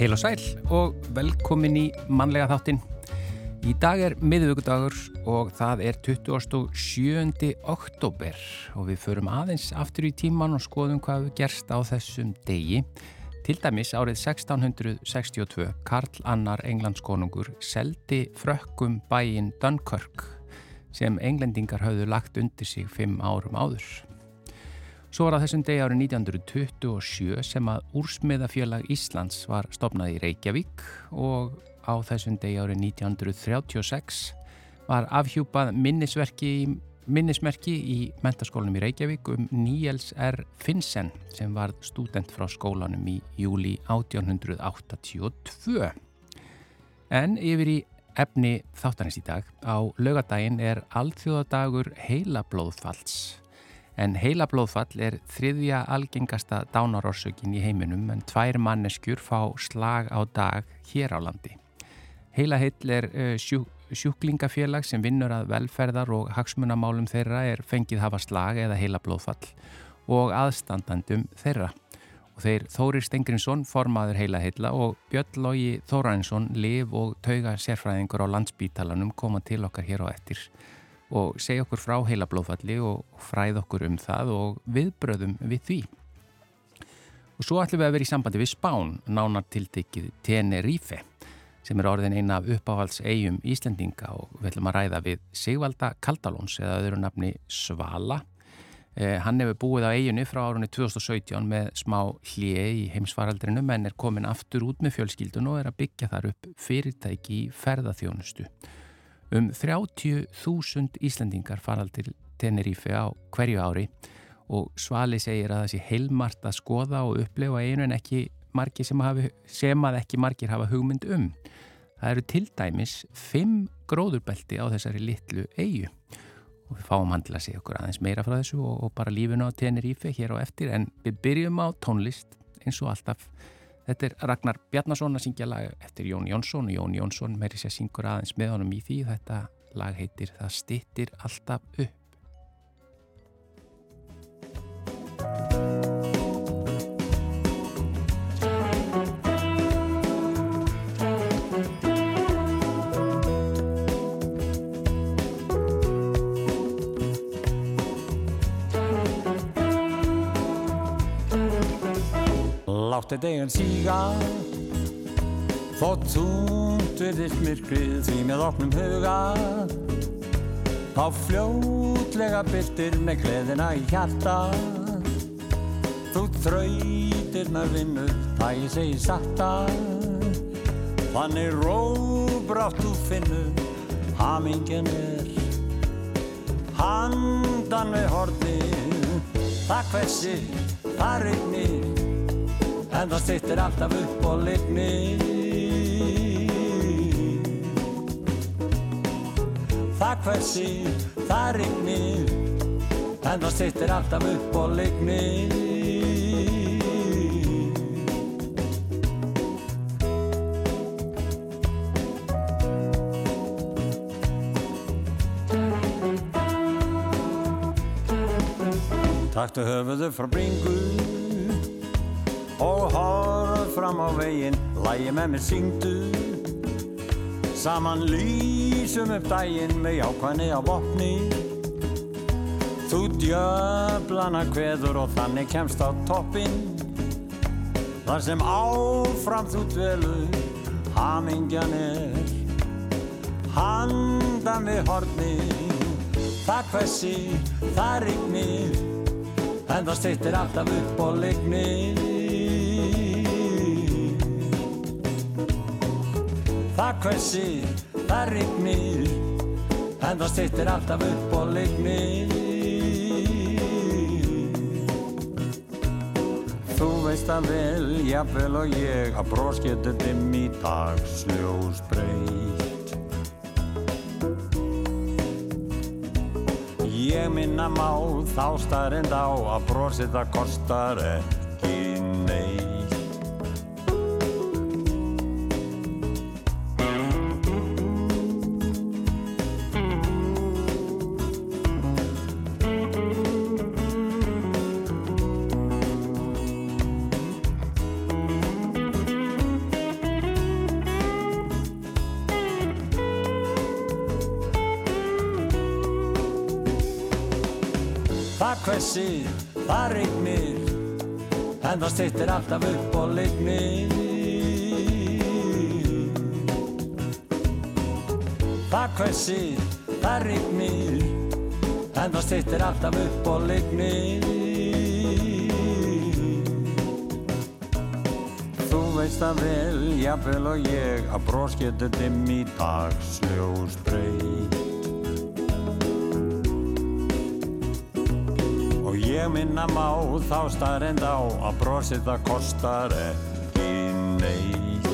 Heil og sæl og velkomin í mannlega þáttin. Í dag er miðvöggudagur og það er 27. oktober og við förum aðeins aftur í tíman og skoðum hvað við gerst á þessum degi. Til dæmis árið 1662 Karl Annar Englandskonungur seldi frökkum bæin Dunkirk sem englendingar hafðu lagt undir sig fimm árum áður. Svo var það þessum degi árið 1927 sem að Úrsmiðafjölag Íslands var stopnað í Reykjavík og á þessum degi árið 1936 var afhjúpað minnisverki, minnismerki í mentaskólanum í Reykjavík um Níels R. Finnsen sem var student frá skólanum í júli 1882. En yfir í efni þáttanins í dag á lögadaginn er Alþjóðadagur heilablóðfalls en heilablóðfall er þriðja algengasta dánarorsökin í heiminum en tvær manneskjur fá slag á dag hér á landi. Heilaheill er uh, sjú, sjúklingafélag sem vinnur að velferðar og hagsmunamálum þeirra er fengið hafa slag eða heilablóðfall og aðstandandum þeirra. Og þeir Þórir Stengrinsson, formaður heilaheilla og Björn Lógi Þórainsson, liv og tauga sérfræðingur á landsbítalanum koma til okkar hér á eftir og segja okkur frá heila blóðfalli og fræð okkur um það og viðbröðum við því. Og svo ætlum við að vera í sambandi við Spán, nánar tiltekið Tenerife, sem er orðin eina af uppáhalds eigum Íslendinga og við ætlum að ræða við Sigvalda Kaldalóns eða öðru nafni Svala. Eh, hann hefur búið á eiginni frá árunni 2017 með smá hljé í heimsfaraldrinu menn er komin aftur út með fjölskyldun og er að byggja þar upp fyrirtæki í ferðaþjónustu. Um 30.000 Íslandingar farað til Tenerife á hverju ári og Svali segir að það sé heilmart að skoða og upplefa einu en ekki margir sem, hafi, sem að ekki margir hafa hugmynd um. Það eru til dæmis fimm gróðurbelti á þessari litlu eigu og við fáum að segja okkur aðeins meira frá þessu og, og bara lífuna á Tenerife hér á eftir. En við byrjum á tónlist eins og alltaf. Þetta er Ragnar Bjarnason að syngja lag eftir Jón Jónsson og Jón Jónsson meiri sér syngur aðeins með honum í því. Þetta lag heitir Það stittir alltaf upp Láttu deginn síga. Þótt þúnt virðist myrkrið því með opnum huga. Þá fljótlega byrtir með gleðina í hjarta. Þú þrautirnar vinnur, það ég segi sakta Þannig róbrátt þú finnur, hamingen er. Handan við hornið, það hversi, það regnir en það stittir alltaf upp og lignir Það hversi, það rignir en það stittir alltaf upp og lignir Taktu höfuðu frá bringu fram á veginn. Lægi með mér syngdu. Saman lýsum upp daginn með jákvæðni á botni þú djöblana kveður og þannig kemst á toppin þar sem áfram þú dvelur hamingjan er. Handan við horni það hversi, það rignir. En það styrtir alltaf upp og lignir Það hversi, það rignir En það styrtir alltaf upp og lignir Þú veist að vel, jafnvel og ég að brós getur dimm í dagsljós breytt Ég minna má þá starrend á að brósið það kostar ekki neitt En það stittir alltaf upp og lignir Það hvessir, það regnir En það stittir alltaf upp og lignir Þú veist að vel, jafnvel og ég að dimm í dagsljós breyt ég minna má þá starrend á að brosið það kostar ekki neitt.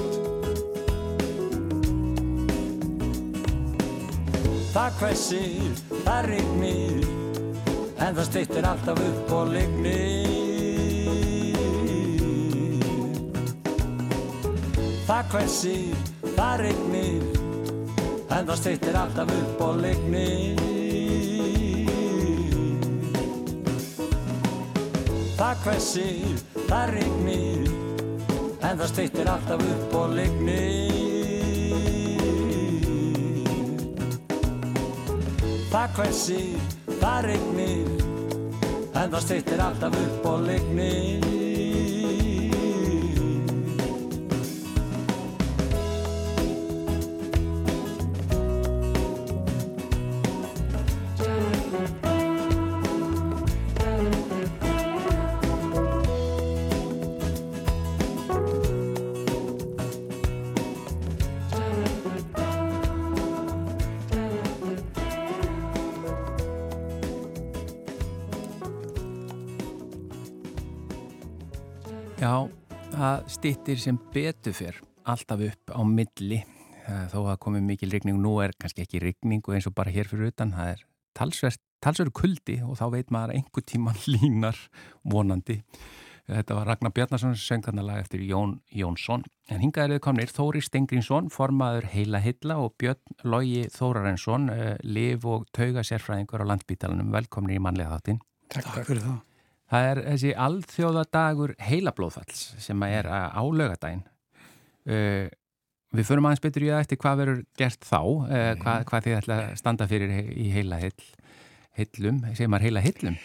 Það hvessir, það rignir en það stittir alltaf upp og lignir Það hvessir, það rignir en það stittir alltaf upp og lignir hvessir, það rignir en það stittir alltaf upp og lignir Það hvessir, það rignir en það stittir alltaf upp og lignir stittir sem betur fyrr alltaf upp á milli. Eh, þó að komi mikil rigning nú er kannski ekki rigningu eins og bara hér fyrir utan það er talsverð, talsverð kuldi og þá veit maður að einhver tíma línar vonandi. Þetta var Ragnar Bjarnason sem söng þarna lag eftir Jón Jónsson. En hingaðilega komnir Þóri Stengrinsson formaður Heila Hilla og Björn Lógi Þórarensson eh, liv og tauga sérfræðingur á landbítalanum velkomni í manlega þáttin Takk, Takk fyrir það Það er þessi alþjóðadagur heilablóðfalls sem er á lögadaginn. Uh, við förum aðeins betur í það eftir hvað verður gert þá, uh, hvað, hvað þið ætla að standa fyrir í heila heill, heillum, segir maður heila heillum?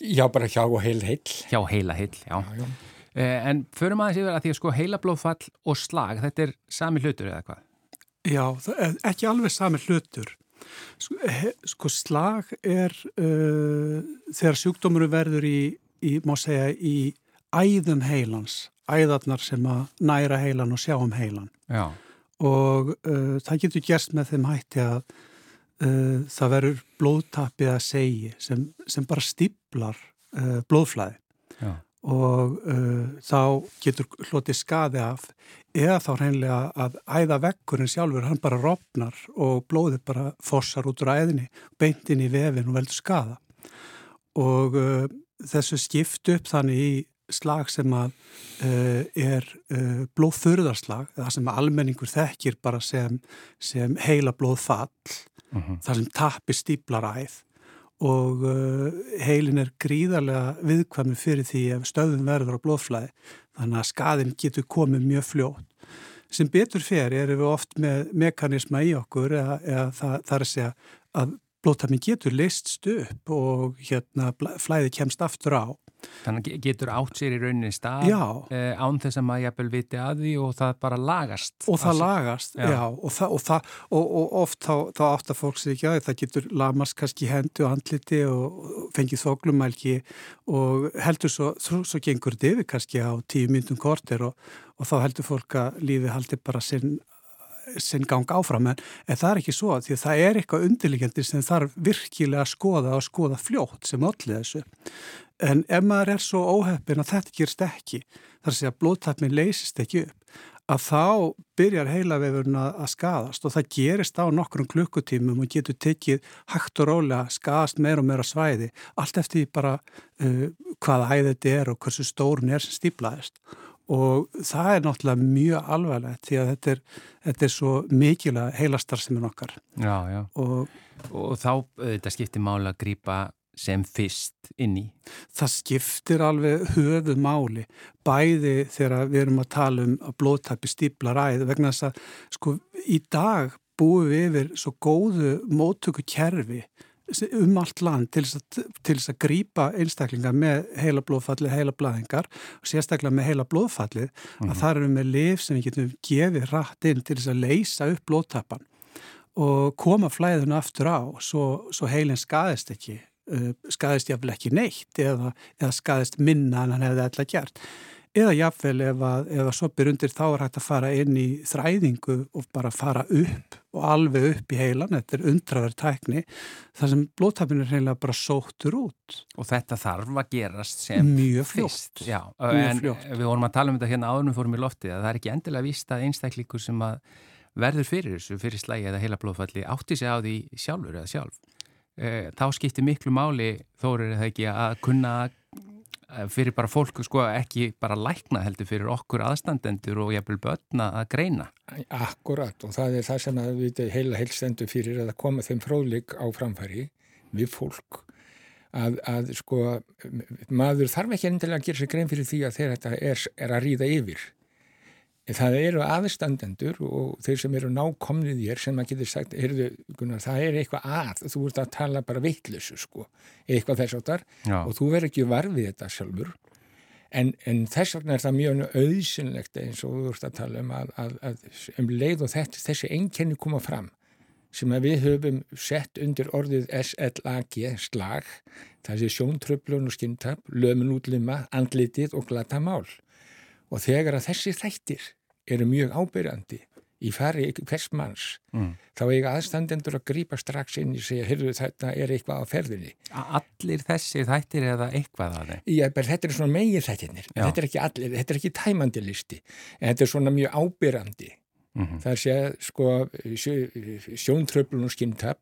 Já, bara hjá og heil heill. Hjá heila heill, já. já, já. Uh, en förum aðeins yfir að því að sko heilablóðfall og slag, þetta er sami hlutur eða hvað? Já, ekki alveg sami hlutur. Sko, sko slag er uh, þegar sjúkdómuru verður í, í, má segja, í æðum heilans, æðarnar sem að næra heilan og sjá um heilan. Já. Og uh, það getur gerst með þeim hætti að uh, það verður blóðtapið að segi sem, sem bara stiblar blóðflæði. Já. Og þá getur hlotið skaði af eða þá hreinlega að æða vekkurinn sjálfur, hann bara rofnar og blóðið bara fossar út úr æðinni, beintin í vefin og veldur skada. Og uh, þessu skipt upp þannig í slag sem að uh, er uh, blóðfurðarslag, það sem almenningur þekkir bara sem, sem heila blóðfall, -huh. það sem tapir stíplar æð og heilin er gríðarlega viðkvæmi fyrir því ef stöðum verður á blóðflæði þannig að skadin getur komið mjög fljótt. Sem betur fer erum við oft með mekanisma í okkur eða, eða það, það er að segja að blóðtæmi getur leist upp og hérna flæði kemst aftur á. Þannig getur átt sér í rauninni stað eh, án þess að maður jæfnvel viti að því og það bara lagast. Og það lagast, já, já og, það, og, það, og, og oft þá, þá átt að fólk sér ekki að það getur lamast kannski hendi og andliti og fengið þoklumælgi og heldur svo, svo, svo gengur þetta yfir kannski á tíu myndum kortir og þá heldur fólk að lífi haldi bara sinn sinn gang áfram en, en það er ekki svo því að það er eitthvað undirlegjandi sem þarf virkilega að skoða og skoða fljótt sem allir þessu. En ef maður er svo óheppin að þetta gerst ekki þar sé að blóðtapmin leysist ekki upp að þá byrjar heilavefurinn að skadast og það gerist á nokkrum klukkutímum og getur tekið hægt og rólega skadast meira og meira svæði allt eftir bara uh, hvaða æðið þetta er og hversu stórun er sem stíplaðist og það er náttúrulega mjög alvarlegt því að þetta er, þetta er svo mikilvæg heilastar sem er nokkar Já, já, og, og þá þetta skiptir mála að grýpa sem fyrst inn í. Það skiptir alveg höfu máli bæði þegar við erum að tala um að blóðtæpi stípla ræð vegna þess að sko í dag búum við yfir svo góðu móttöku kerfi um allt land til þess að grýpa einstaklingar með heila blóðfallið, heila blæðingar og sérstaklega með heila blóðfallið mm -hmm. að mhm. það eru með lif sem við getum gefið rætt inn til þess að leysa upp blóðtapan og koma flæðinu aftur á svo, svo heilin skadist ekki uh, skadist jáfnvel ekki neitt eða, eða skadist minna en hann hefði alltaf gert eða jáfnvel ef að, að soppir undir þá er hægt að fara inn í þræðingu og bara fara upp og alveg upp í heilan, þetta er undraður tækni, þar sem blóttapin er heila bara sóttur út. Og þetta þarf að gerast sem mjög fljótt. Já, mjög en fljótt. við vorum að tala um þetta hérna áðurnum fórum í loftið að það er ekki endilega víst að einstaklingur sem að verður fyrir þessu, fyrir slægi eða heila blóðfalli átti sig á því sjálfur eða sjálf. Eh, þá skiptir miklu máli þórir eða ekki að kunna fyrir bara fólk, sko, ekki bara lækna heldur fyrir okkur aðstandendur og jæfnvel börna að greina. Akkurat og það er það sem að við heila heilstendur fyrir að koma þeim fróðlik á framfæri við fólk að, að sko maður þarf ekki endilega að gera sér grein fyrir því að þetta er, er að ríða yfir það eru aðstandendur og þeir sem eru nákomnið þér sem að getur sagt, heyrðu, Gunnar, það er eitthvað að, þú ert að tala bara vittlusu sko, eitthvað þess áttar og þú verður ekki varfið þetta sjálfur. En, en þess vegna er það mjög auðsynlegt eins og þú ert að tala um að, að, að um leið og þetta, þessi einkenni koma fram sem að við höfum sett undir orðið SLAG, slag, það sé sjóntröflun og skinntap, lömun útlima, andlitið og glata mál og þegar að þessi þættir eru mjög ábyrjandi í fari hvers manns mm. þá eiga aðstandendur að grýpa strax inn í sig að hyrðu þetta er eitthvað á ferðinni Allir þessi þættir eða eitthvað að þeim? Já, þetta er svona megin þættirnir þetta er ekki allir, þetta er ekki tæmandi listi en þetta er svona mjög ábyrjandi mm -hmm. það séð sko sjóntröflun og skinntap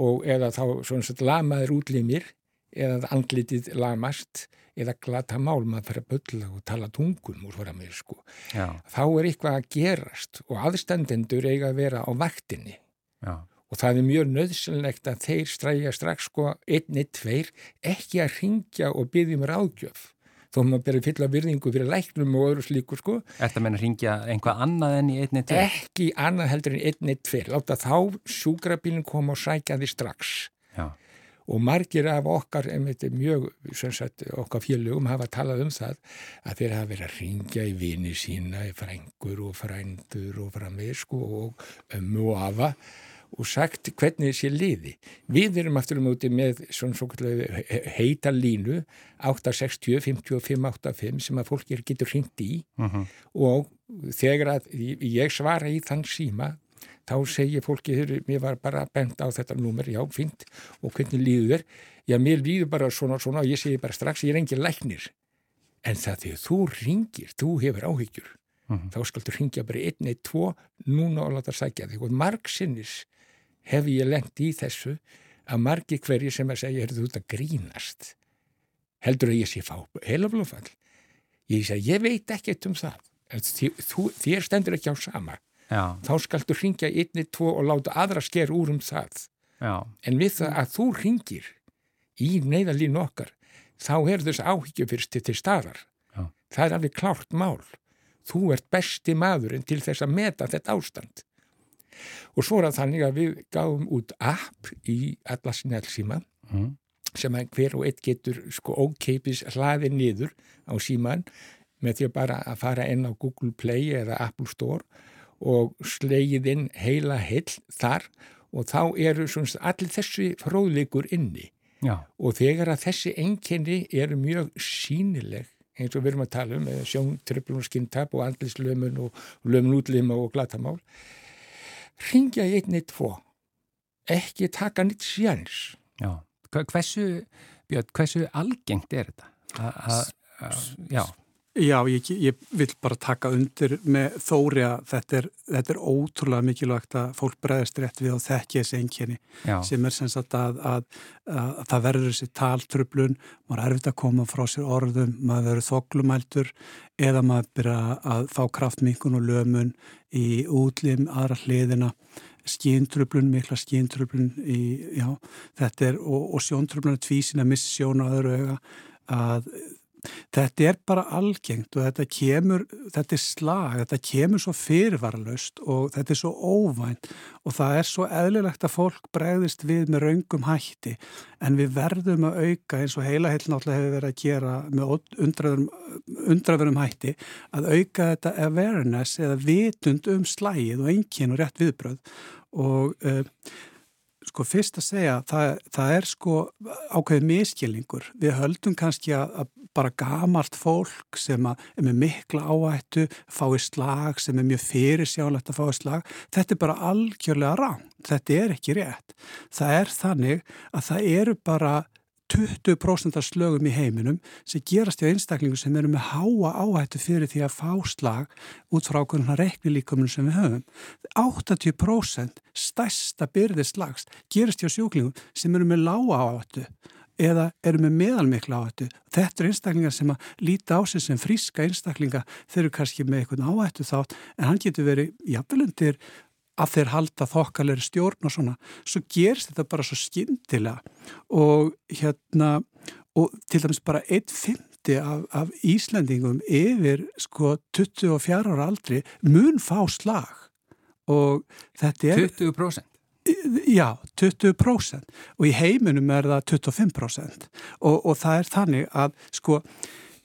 og eða þá svona lamaður útlimir eða andlitið lamast eða glata mál, maður fyrir að bylla og tala tungum úr fara með sko Já. þá er eitthvað að gerast og aðstandendur eiga að vera á vaktinni Já. og það er mjög nöðsynlegt að þeir stræja strax sko einni, tveir, ekki að ringja og byggja um ráðgjöf þó maður beri fylla virðingu fyrir læknum og öðru slíku sko. Þetta að ringja einhvað annað enn í einni, tveir? Ekki annað heldur en einni, tveir, láta þá sjúkrabílinn koma og sækja því strax Já og margir af okkar, einmitt mjög, sagt, okkar félögum hafa talað um það að þeir hafa verið að ringja í vini sína, í frængur og frændur og framvegsku og ömmu og afa og sagt hvernig þessi liði. Við erum aftur um úti með svona svona heita línu 860 55 85 sem að fólk getur hringt í uh mhm. -huh. og þegar að ég svara í þann síma þá segir fólki, mér var bara bent á þetta númer, já, fint, og hvernig líður þér? Já, mér líður bara svona og svona og ég segi bara strax, ég er engin læknir. En það því þú ringir, þú hefur áhyggjur, mhm. -huh. þá skaldur ringja bara einn, einn, tvo, núna og láta sækja þig. Og margsinnis hef ég lengt í þessu að margi hverji sem að segja, er þú út að grínast? Heldur að ég sé fá heilaflófall? Ég ég veit ekkert um það. Þú, þér stendur ekki á sama. Já. þá skaltu ringja einni, tvo og láta aðra sker úr um það Já. en við það að þú ringir í neyðalínu okkar þá er þess áhyggjufyrsti til staðar Já. það er alveg klárt mál þú ert besti maðurinn til þess að meta þetta ástand og svo er þannig að við gáum út app í alla snellsíma mm. sem hver og eitt getur sko ókeipis hlaði niður á síman með því að bara að fara inn á Google Play eða Apple Store og slegið inn heila heil þar og þá eru svona, allir þessi fróðleikur inni. Já. og þegar að þessi enginni eru mjög sínileg eins og við erum að tala um sjón, tröflun, skinntap og andlislömun og lömun útlima og glatamál ringja í einni tvo. Ekki taka nýtt sjans Já, hversu Björn, hversu algengt er þetta? A, a, a, já Já, ég, ég vil bara taka undir með þóri að þetta er, þetta er ótrúlega mikilvægt að fólk bregðast rétt við og þekkja þessi enginni sem er sem sagt að, að, að, að það verður þessi taltröflun, maður er erfitt að koma frá sér orðum, maður verður þoklumæltur eða maður byrja að fá kraftminkun og lömun í útlim aðra hliðina, skíntröflun, mikla skíntröflun í, já, þetta er, og, og sjóntröflun er tvísin að missa sjón á öðru auga að þetta er bara algengt og þetta kemur, þetta er slag, þetta kemur svo fyrirvaralöst og þetta er svo óvænt og það er svo eðlilegt að fólk bregðist við með raungum hætti. En við verðum að auka eins og heila heil náttúrulega hefur verið að gera með undraðurum hætti að auka þetta awareness eða vitund um slægið og engin og rétt viðbröð og uh, sko fyrst að segja, það, það er sko ákveðið miskilningur. Við höldum kannski að, að bara gamalt fólk sem er með mikla áhættu, fái slag, sem er mjög fyrirsjálegt að fái slag. Þetta er bara algjörlega rán. Þetta er ekki rétt. Það er þannig að það eru bara 20% af slögum í heiminum sem gerast hjá einstaklingu sem eru með háa áhættu fyrir því að fá slag út frá okkurna reiknilíkomunum sem við höfum. 80% stærsta byrði slags gerast hjá sjúklingum sem eru með lága áhættu eða eru með meðalmikla áhættu. Þetta er einstaklingar sem að líta á sig sem fríska einstaklinga þeir eru kannski með eitthvað áhættu þátt en hann getur verið jafnvelundir að þeir halda þokkalegri stjórn og svona, svo gerst þetta bara svo skindilega og hérna og til dæmis bara einn fymti af, af Íslandingum yfir sko 24 ára aldri mun fá slag. Og þetta er 20%? Já, 20% og í heiminum er það 25% og, og það er þannig að sko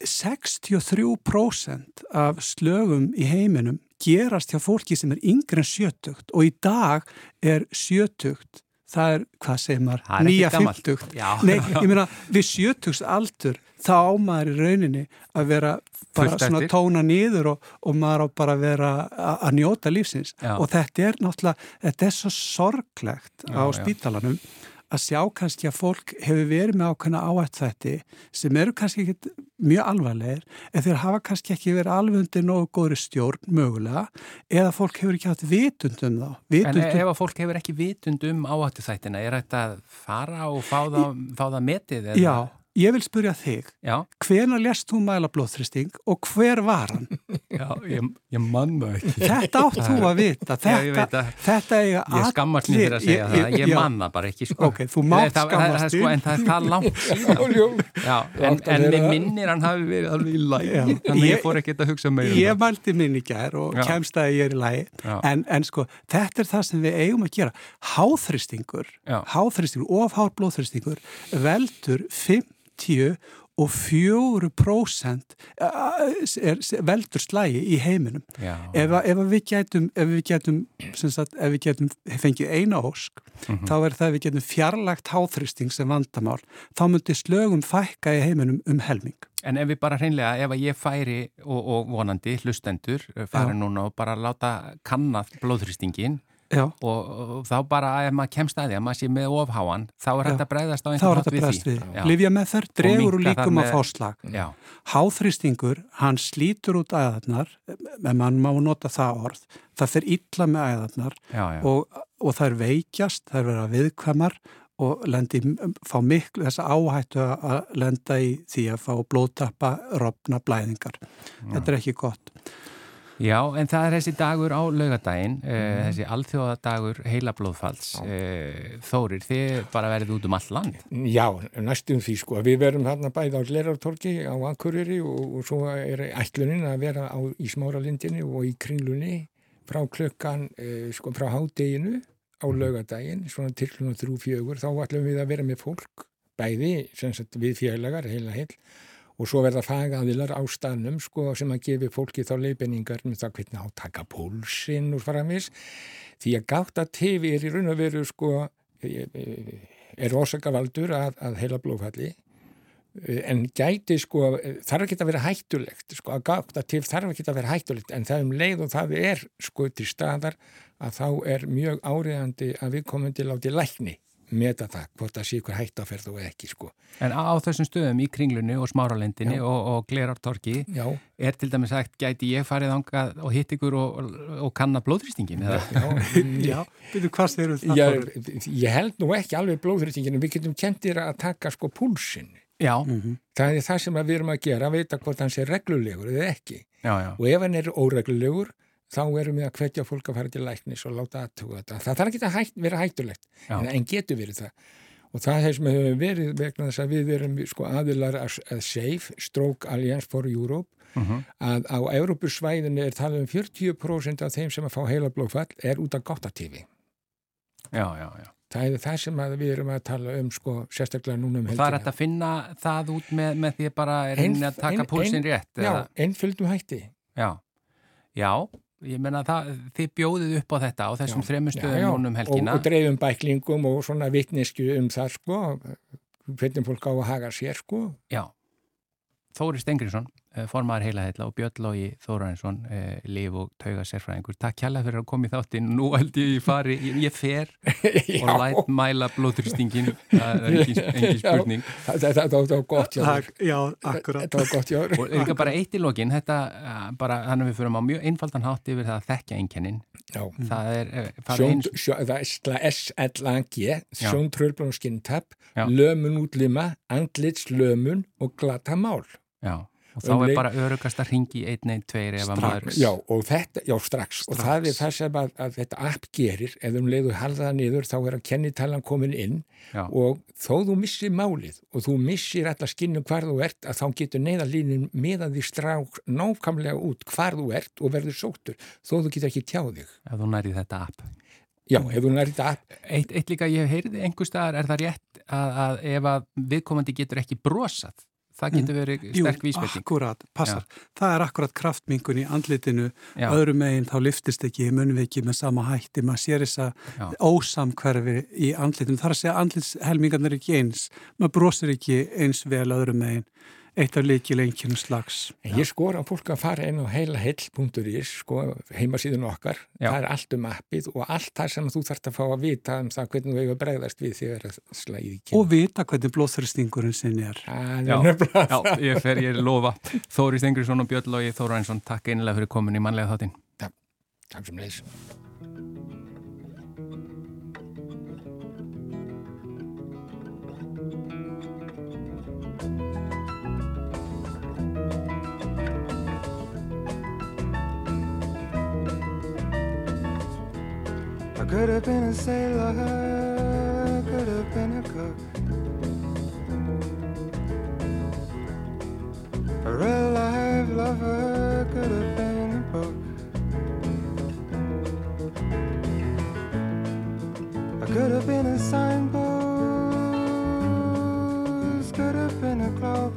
63% af slögum í heiminum gerast hjá fólki sem er yngre en sjötugt og í dag er sjötugt það er, hvað segir maður, nýja fymtugt nei, ég meina, við sjötugs aldur þá ámaður í rauninni að vera bara svona tóna nýður og, og maður á bara vera að njóta lífsins. Já. og þetta er náttúrulega, þetta er svo sorglegt já, á spítalanum já að sjá kannski að fólk hefur verið með ákveðna áætt þetta sem eru kannski ekki mjög alvarlegir en þeir hafa kannski ekki verið alveg undir nógu góðri stjórn mögulega eða fólk hefur ekki haft vitund um þá. Vitund en ef að fólk hefur ekki vitund um áættu þættina, er þetta að fara og fá það, fá það metið? Eða? Já, Ég vil spurja þig, hvena lest þú mæla blóðþristing og hver var hann? Já, ég, ég manna ekki. Þetta átt þú að vita. Þetta, Já, veit að, þetta eiga allir... Ég skammast mér fyrir að segja ég, það, ég manna bara ekki, sko. Ok, þú mátt skammast þig. Sko, en það er það langt síðan. Já, en, en með minnir hann hafi verið alveg í lægi, þannig ég fór ekki að hugsa meira um. Ég mælti minn í gær og Já. kemst að ég er í lægi, en, en sko, þetta er það sem við eigum að gera. Háþristingur, háþristingur, ofhár blóðþristingur veldur 5 50 og 4% veldur slægi í heiminum. Ef, ef við getum, ef við getum, sagt, ef við getum fengið eina ósk, mm -hmm. þá er það við getum fjarlagt háþristing sem vandamál, þá myndir slögum fækka í heiminum um helming. En ef við bara hreinlega, ef ég færi og, og vonandi hlustendur, færi Já. núna og bara láta kannað blóðþristingin og, og þá bara ef maður kemst að því að maður sé með ofháan þá er þetta bregðast á einhvern nátt við því. Livja með þær dregur og líkum að fá slag Háþrýstingur, hann slítur út æðarnar en mann má nota það orð það fer illa með æðarnar já, já. Og, og er veikjast það verið að viðkvæmar og lendi, fá miklu þess áhættu að lenda í því að fá blótappa, rofna, blæðingar. Þetta er ekki gott Já, en það er þessi dagur á laugadaginn, mm. uh, þessi alþjóðadagur heilablóðfalls. Uh, Þórir, þið bara verið út um all land? Já, næstum því sko. Við verum hérna bæði á Lerartorki á Akureyri og, og svo er ætlunin að vera á, í Smáralindinu og í Kringlunni frá klukkan, uh, sko, frá hádeginu á laugadaginn, svona til klukkan þrjú fjögur. Þá ætlum við að vera með fólk, bæði, sem sagt við félagar, heila heil og svo verða fagaðilar á stanum sko, sem að gefi fólki þá leifinningar með það hvernig á taka pólsinn úr faramis því að gátt að tefi er í raun og veru sko, er ósakavaldur að, að heila blóðfalli. En gæti sko þarf ekki að vera hættulegt sko, að gátt að tefi þarf ekki að vera hættulegt. En það um leið og það er sko til staðar að þá er mjög áriðandi að við komum til átti lækni meta það, hvort það sé ykkur hætt áferð og ekki sko. En á þessum stöðum í kringlunni og smáralendinni og, og glerartorki Já. er til dæmis sagt, gæti ég farið ánga og hitt ykkur og, og kanna blóðrýstingin? Já, Já. Býtu, hvað styrir það? Ég, ég held nú ekki alveg blóðrýstingin en við getum kentir að taka sko púlsinn mm -hmm. það er það sem við erum að gera, að veita hvort hann sé reglulegur eða ekki og ef hann er óreglulegur þá erum við að hvetja fólk að fara til læknis og láta aðtuga þetta. Það þarf ekki að hætt, vera hættulegt en, en getur verið það. og það sem hefur verið vegna þess að við erum sko aðilar að, að SAFE, Stroke Alliance for Europe uh mhm. -huh. að á Európusvæðinu er talað um 40% af þeim sem að fá heila blóðfall er út af gáttatífi Já, já, já Það er það sem við erum að tala um sko, sérstaklega núna um helgina. Það er að finna það út með, með því bara er henni að taka ein, púlsinn rétt? Já, einföldum hætti. Já, já, ég menna það, þið bjóðið upp á þetta á þessum þremustöðum núna um helgina. Og, og dreifum bæklingum og svona vittnesku um það sko, hvernig fólk á að haga sér sko. Já, Þóri Stengriðsson formar heila heila og Björn Lógi Þóraðinsson eh, liv og tauga sérfræðingur. Takk hjalla fyrir að koma í þáttinn. Nú held ég fari, ég fer og læt mæla blóðuristingin það er engin spurning. Þetta var gott jáður já, akkurat. Þetta var gott jáður og líka bara eitt í lokin. Þetta eh, bara, þannig að við fyrir á mjög einfaldan hátt yfir það að þekkja einkennin. Það er SLG sjóntrölblón og skinntapp lömun útlima, andlitslömun og glata mál. Já Og þá um er bara örugast að ringi 112 ef að maður... Já, og þetta, já, strax. strax. Og það er það sem að, að þetta app gerir, ef um leiðu haldaða niður, þá er að kennitalan komin inn já. og þó þú missir málið og þú missir alla skinnum hvar þú ert, að þá getur neyðalínin meðan því strák nákvæmlega út hvar þú ert og verður sóttur, þó þú getur ekki tjáðið. Ef þú nærið þetta app. Já, ef þú nærið þetta app. Eitt, eitt líka, ég heyrði einhver staðar, er það rétt að, að ef að viðkomandi getur ekki brosað það getur mm. verið sterk vísbending. Jú, akkurat, passar. Já. Það er akkurat kraftmingun í andlitinu, Já. öðrum meginn þá liftist ekki munviki með sama hætti, maður sér þess að ósamkverfi í andlitinu, þar að segja andlitshelmingarnir ekki eins, maður brosir ekki eins vel öðrum meginn eitt af leikilenkjum slags. En ég skor á fólk að fara inn á heilaheill.is sko, heimasíðun okkar, Já. það er allt um appið og allt það sem þú þarfst að fá að vita um það hvernig þú hefur bregðast við þegar það slæði ekki. Og vita hvernig blóðþröstingurinn sinn er. Já, Já, ég fer, ég lofa. Þóri Stengriðsson og Björn Lógi Þóra Einsson, takk einlega fyrir komin í manlega þáttinn. Takk, takk sem leiðis. Could have been a sailor, could have been a cook. A real life lover could have been a book. I could have been a signpost, could have been a cloak.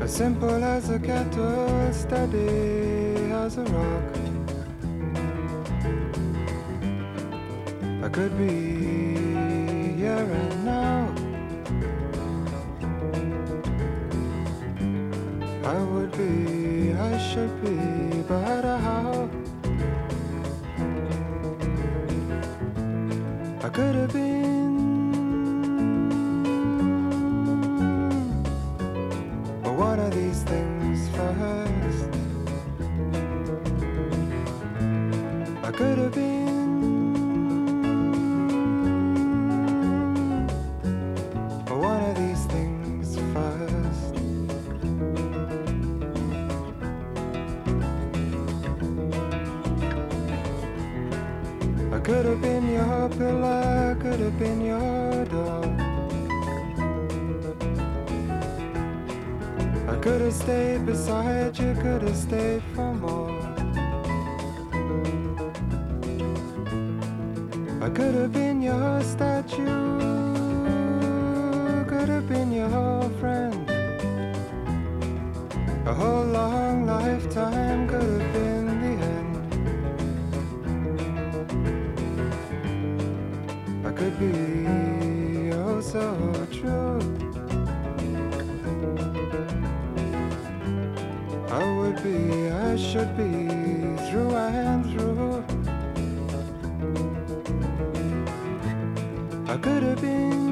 As simple as a kettle, steady as a rock. could be your end. I would be, I should be through and through. I could have been.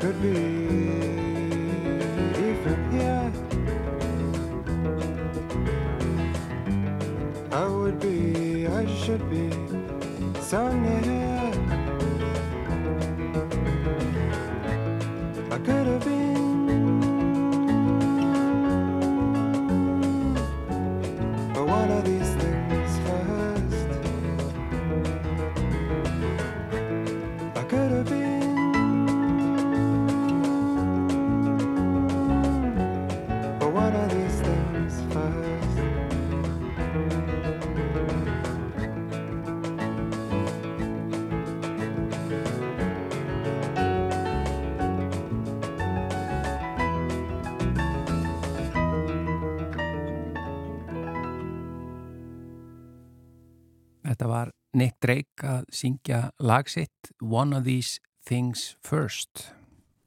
Could be even here. I would be, I should be so. Nick Drake að syngja lagsitt One of These Things First.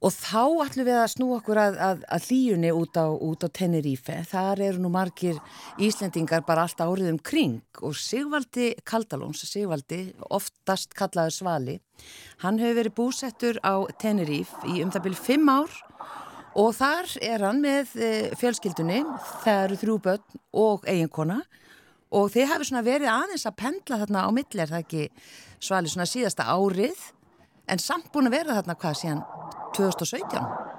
Og þá ætlum við að snú okkur að, að, að hlýjunni út á, á Tenerife. Þar eru nú margir Íslendingar bara allt árið um kring og Sigvaldi Kaldalóns, Sigvaldi, oftast kallaður Svali, hann hefur verið búsettur á Tenerife í um það byrju fimm ár og þar er hann með eh, fjölskyldunni, það eru þrjú börn og eiginkona og þið hafi svona verið aðeins að pendla þarna á milli, er það ekki Svali svona síðasta árið en samt búin að vera þarna hvað síðan 2017?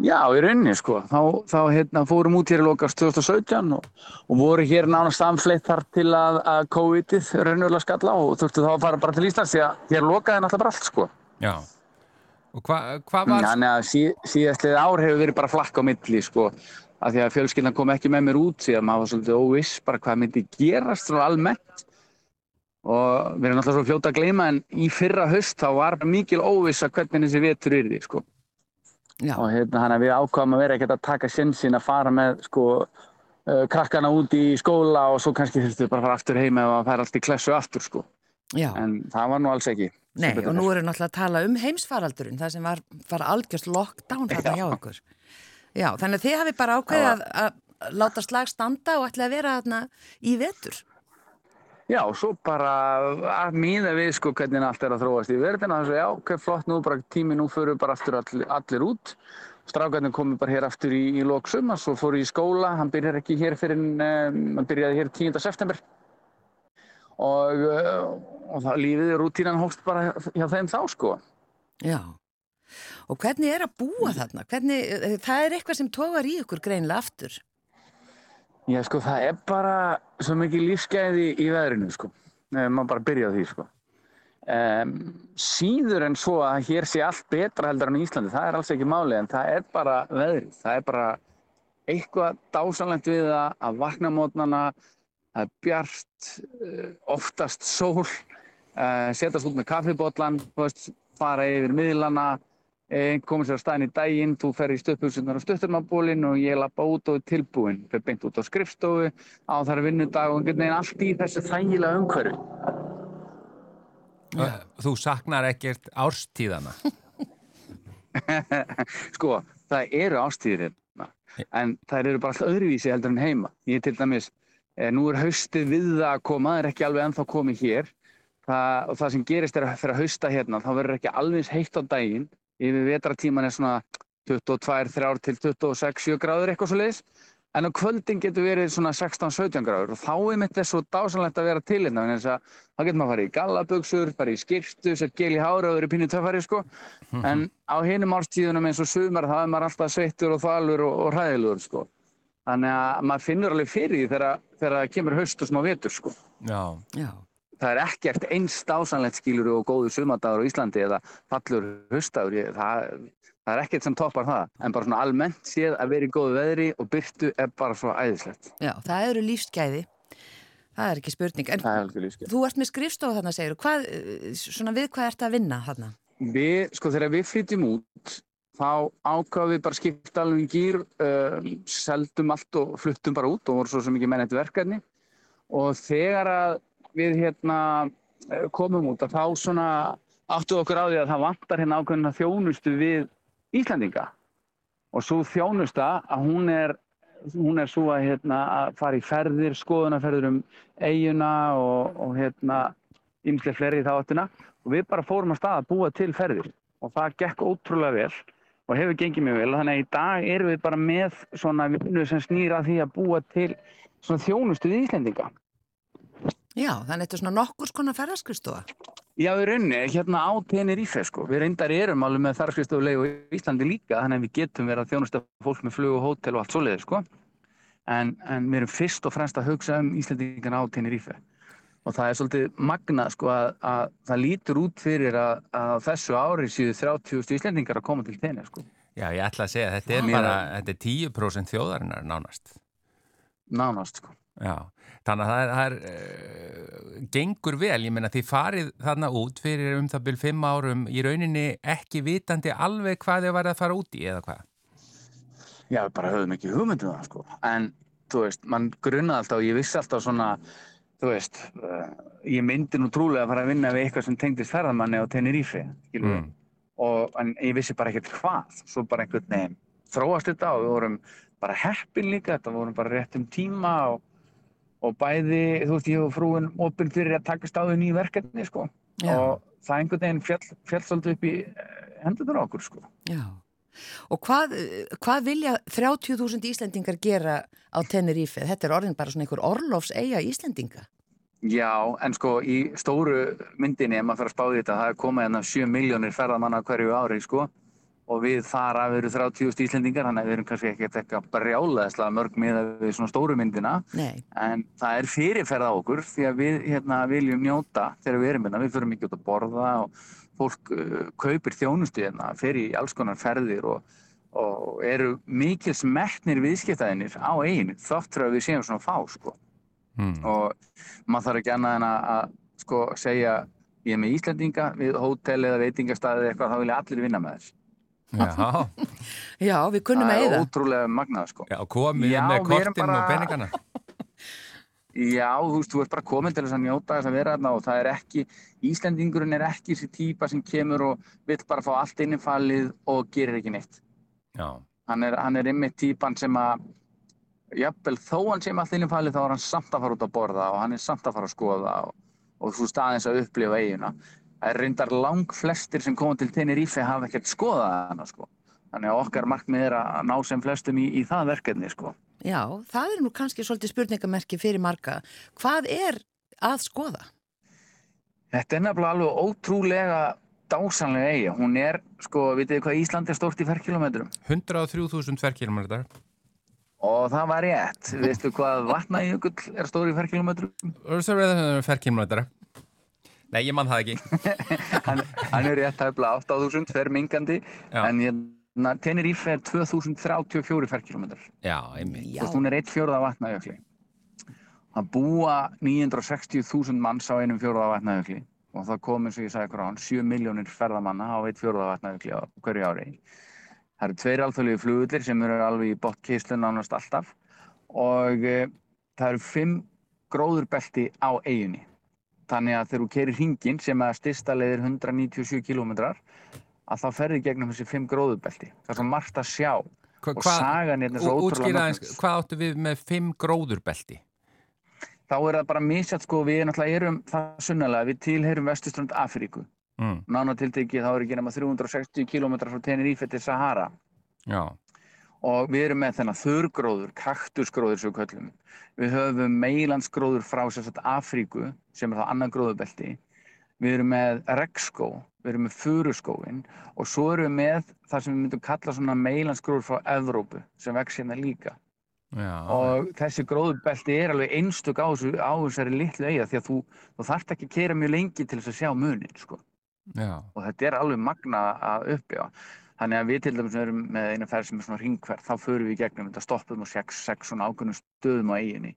Já, í rauninni sko. Þá, þá hérna, fórum út hér í lokast 2017 og, og voru hér nánast samfleitt þar til að, að COVID-ið raunverulega skalla og þurftu þá að fara bara til Íslands því að hér lokaði náttúrulega bara allt sko. Já. Og hvað hva var... Þannig að sí, síðastlið ár hefur verið bara flakk á milli sko. Af því að fjölskyldan kom ekki með mér út því að maður var svolítið óviss bara hvað myndi gerast svona almennt og við erum náttúrulega svo fljóta að gleyma en í fyrra höst þá var mikil óvissa hvernig þessi vetur yrði sko. Já. og hérna hann að við ákvæmum að vera ekkert að taka sjensin að fara með sko uh, krakkana út í skóla og svo kannski þurftu bara að fara aftur heima og að fara allt í klessu aftur sko Já. en það var nú alls ekki Nei, og nú erum náttúrulega að tala um heimsfaraldurinn, það sem var, var algjörst lockdown þarna hjá okkur. Já, þannig að þið hafi bara ákveðið að, að láta slag standa og ætla að vera þarna í vetur. Já, og svo bara að míða við sko hvernig allt er að þróast í verðina. Þannig að já, ok, flott nú, bara tími nú fyrir bara aftur allir, allir út. Strákarnir komi bara hér aftur í, í lóksum og svo fór í skóla, hann byrjar ekki hér fyrir um, hann byrjaði hér 10. september. Og, uh, og það lífið rútínan hófst bara hjá þeim þá sko. Já, og hvernig er að búa þarna? Hvernig, eh, það er eitthvað sem tógar í ykkur greinlega aftur. Já, sko, það er bara svo mikið lífsgæði í veðrinu, sko. Nei, maður bara byrja á því, sko. Um, síður en svo að hér sé allt betra heldur enn í Íslandi, það er alls ekki máli, en það er bara veðrið. Það er bara eitthvað dásanlegt við það að vakna mótnana, það er bjart, oftast sól, uh, setjast út með kaffibotlan, fara yfir miðlana, komið sér á staðin í daginn, þú fer í stöðbúsunar á stöðturmabólinn og ég lappa út og er tilbúinn, fer beint út á skrifstofu, á þar vinnudag og einhvern veginn allt í þessu þægilega umhverju. Þú saknar ekkert árstíðana? sko, það eru ástíðir hérna, en það eru bara alltaf öðruvísi heldur en heima. Ég til dæmis, eh, nú er haustið við það að koma, það er ekki alveg ennþá komið hér, það, og það sem gerist er að fyrir að hausta hérna, þá verður ekki alveg heitt á daginn, yfir vetratíman er svona 22, 3 til 26, 7 gráður eitthvað svo leiðis en á kvöldin getur verið svona 16, 17 gráður. Og þá er mitt þess svo dásanlegt að vera til hérna þannig að þá getur maður að fara í gallaböksur, fara í skipstu, sér gel í hára og verið pínu töffari sko. En á hinum árstíðunum eins og sumar þá er maður alltaf sveittur og þalur og, og hræðilegur sko. Þannig að maður finnur alveg fyrir því þegar, þegar það kemur haust og smá vetur sko. Já. Já. Það er ekkert eins dásanlegt skilur og góður sumadagur á Íslandi eða fallur höstagur, ég, það, það er ekkert sem toppar það, en bara svona almennt séð að vera í góðu veðri og byrtu er bara svo æðislegt. Já, það eru lífsgæði. Það er ekki spurning. En er þú ert með skrifstofu þarna, segir hvað, eh, svona við hvað ert að vinna þarna? Við, sko, þegar við flytjum út, þá ákvaðum við bara skipta alveg í gýr, uh, seldum allt og fluttum bara út og voru svo sem ekki menn eitthvað verkefni. Og þegar að við hérna eh, komum út, að þá svona áttu okkur á því að það vantar hérna ákveðina þjónustu við Íslandinga. Og svo þjónusta að hún er, hún er svo að, hérna, að fara í ferðir, skoðunarferðir um eiguna og, og hérna, ymslega fleiri í þá áttina og við bara fórum að stað að búa til ferðir og það gekk ótrúlega vel og hefur gengið mjög vel þannig að í dag erum við bara með svona vinnu sem snýra því að búa til svona þjónustu við Íslendinga. Já, þannig þetta er svona nokkurs konar ferðarskristofa. Já, við raunni, hérna á Tenerife sko, við reyndar erum alveg með ferðarskristöfulegu í Íslandi líka þannig að við getum verið að þjónusta fólk með flug og hótel og allt svoleiðir sko en, en við erum fyrst og fremst að hugsa um Íslandingana á Tenerife og það er svolítið magnað sko að, að það lítur út fyrir að, að þessu ári síðu 30.000 Íslandingar að koma til Tenerife sko. Já, ég ætla að segja að þetta er bara, þetta er 10% þjóðarinnar nánast. Nánast sko. Já, þannig að það er, það er uh, gengur vel, ég meina þið farið þarna út fyrir um það byrjum fimm árum í rauninni ekki vitandi alveg hvað þið værið að fara út í eða hvað. Já, við bara höfum ekki hugmyndum það sko. En, þú veist, mann grunnaði alltaf og ég vissi alltaf svona, þú veist, uh, ég myndi nú trúlega að fara að vinna við eitthvað sem tengdist ferðamanni á Tenerife, skilur við. Mm. Og, en ég vissi bara ekkert hvað, svo bara einhvern veginn þróast þetta og við vorum bara heppin líka, þetta vorum bara rétt um tíma og, og bæði, þú veist, ég og frúin opinn fyrir að takast á því nýju verkefni, sko. Og það einhvern veginn fjall, fjall svolítið upp í eh, hendurnar á okkur, sko. Já. Og hvað, hvað vilja 30.000 Íslendingar gera á Tenerife? Þetta er orðin bara svona einhver orlofs eiga Íslendinga. Já, en sko í stóru myndinni, ef maður fer að spá í þetta, það er komið hérna 7 miljónir ferðamanna hverju ári, sko, og við þar af eru 30.000 Íslendingar, þannig að við erum kannski ekkert eitthvað brjálaðislega mörg með við svona stóru myndina, Nei. en það er fyrirferð á okkur því að við hérna viljum njóta þegar við erum hérna, við förum ekki út að borða og fólk uh, kaupir þjónustu hérna, fer í alls konar ferðir og, og eru mikils metnir viðskiptaðinir á eiginu, þátt fyrir að við séum svona fá, sko Mm. og maður þarf ekki annað en að, að sko, segja ég er með Íslandinga við hótel eða veitingastæði eða eitthvað þá vilja allir vinna með þess Já, Já, við kunnum það að er eða. ótrúlega magnað sko. já komið Já, með við erum kortin bara- og peningana. já, þú veist, þú ert bara komin til þess að njóta þess að vera þarna og það er ekki Íslandingurinn er ekki þessi típa sem kemur og vill bara fá allt innifallið og gerir ekki neitt Já, hann er, hann er einmitt típan sem að jafnvel þó hann sem allt innifallið þá er hann samt að fara út að borða og hann er samt að fara að skoða og, og þú staðins að upplifa eiguna það er reyndar lang flestir sem koma til Tenerife hafa ekkert skoðað hana sko. þannig að okkar markmið er að ná sem flestum í, í það verkefni sko. Já, það er nú kannski svolítið spurningamerki fyrir marga. Hvað er að skoða? þetta er nefnilega alveg ótrúlega dásanlega eiga, hún er sko, vitið þið hvað Ísland er stórt í ferkilometrum 103.000 tverrkilometrar. og það var rétt, veistu hvað vatnajökull er stór í ferkilometrum Ferrkilometrar. Nei, ég mann það ekki. hann, hann er rétt tæplega 8000 fer mingandi Já. en hérna, Tenerife er 2034 ferkilometrar Já, einmitt. Já, og hún er eitt fjórða vatnajökli það búa 960.000 manns á einum fjórða vatnajökli og það kom eins og ég sagði ykkur á hann 7 miljónir ferðamanna á eitt fjórða vatnajökli á hverju ári það eru tveir alþjóðlegu flugullir sem eru alveg í bottkíslu nánast alltaf og e, það eru fimm gróðurbelti á eiginni þannig að þegar þú kerir hringin sem að styrsta leiðir 197 kilometrar að þá ferði gegnum þessi fimm gróðurbelti það er svo margt að sjá Hva, og sagan hérna er svo ótrúlega mögnuð. hvað áttu við með fimm gróðurbelti? þá er það bara misjátt sko við náttúrulega erum það sunnalega, við tilheyrum vestuströnd Afríku Mm. nána tiltekið þá er ekki nema 360 km frá Tenerife til Sahara Já, og við erum með þennan þurrgróður, kaktusgróður sem við köllum. Við höfum meilandsgróður frá sagt Afríku sem er þá annan gróðubelti. Við erum með regnskó, við erum með furuskóin og svo erum við með það sem við myndum kalla svona meilandsgróður frá Evrópu sem vex hérna líka. já. Og þessi gróðubelti er alveg einstök á, þessu, á þessari litlu eiga því að þú, þú þarft ekki að kera mjög lengi til þess að sjá munin sko já. og þetta er alveg magna að uppbygga þannig að við til dæmis erum með eina ferð sem er svona ringverð þá förum við í gegnum þetta stoppum og sex, sex svona ákveðnum stöðum á eiginni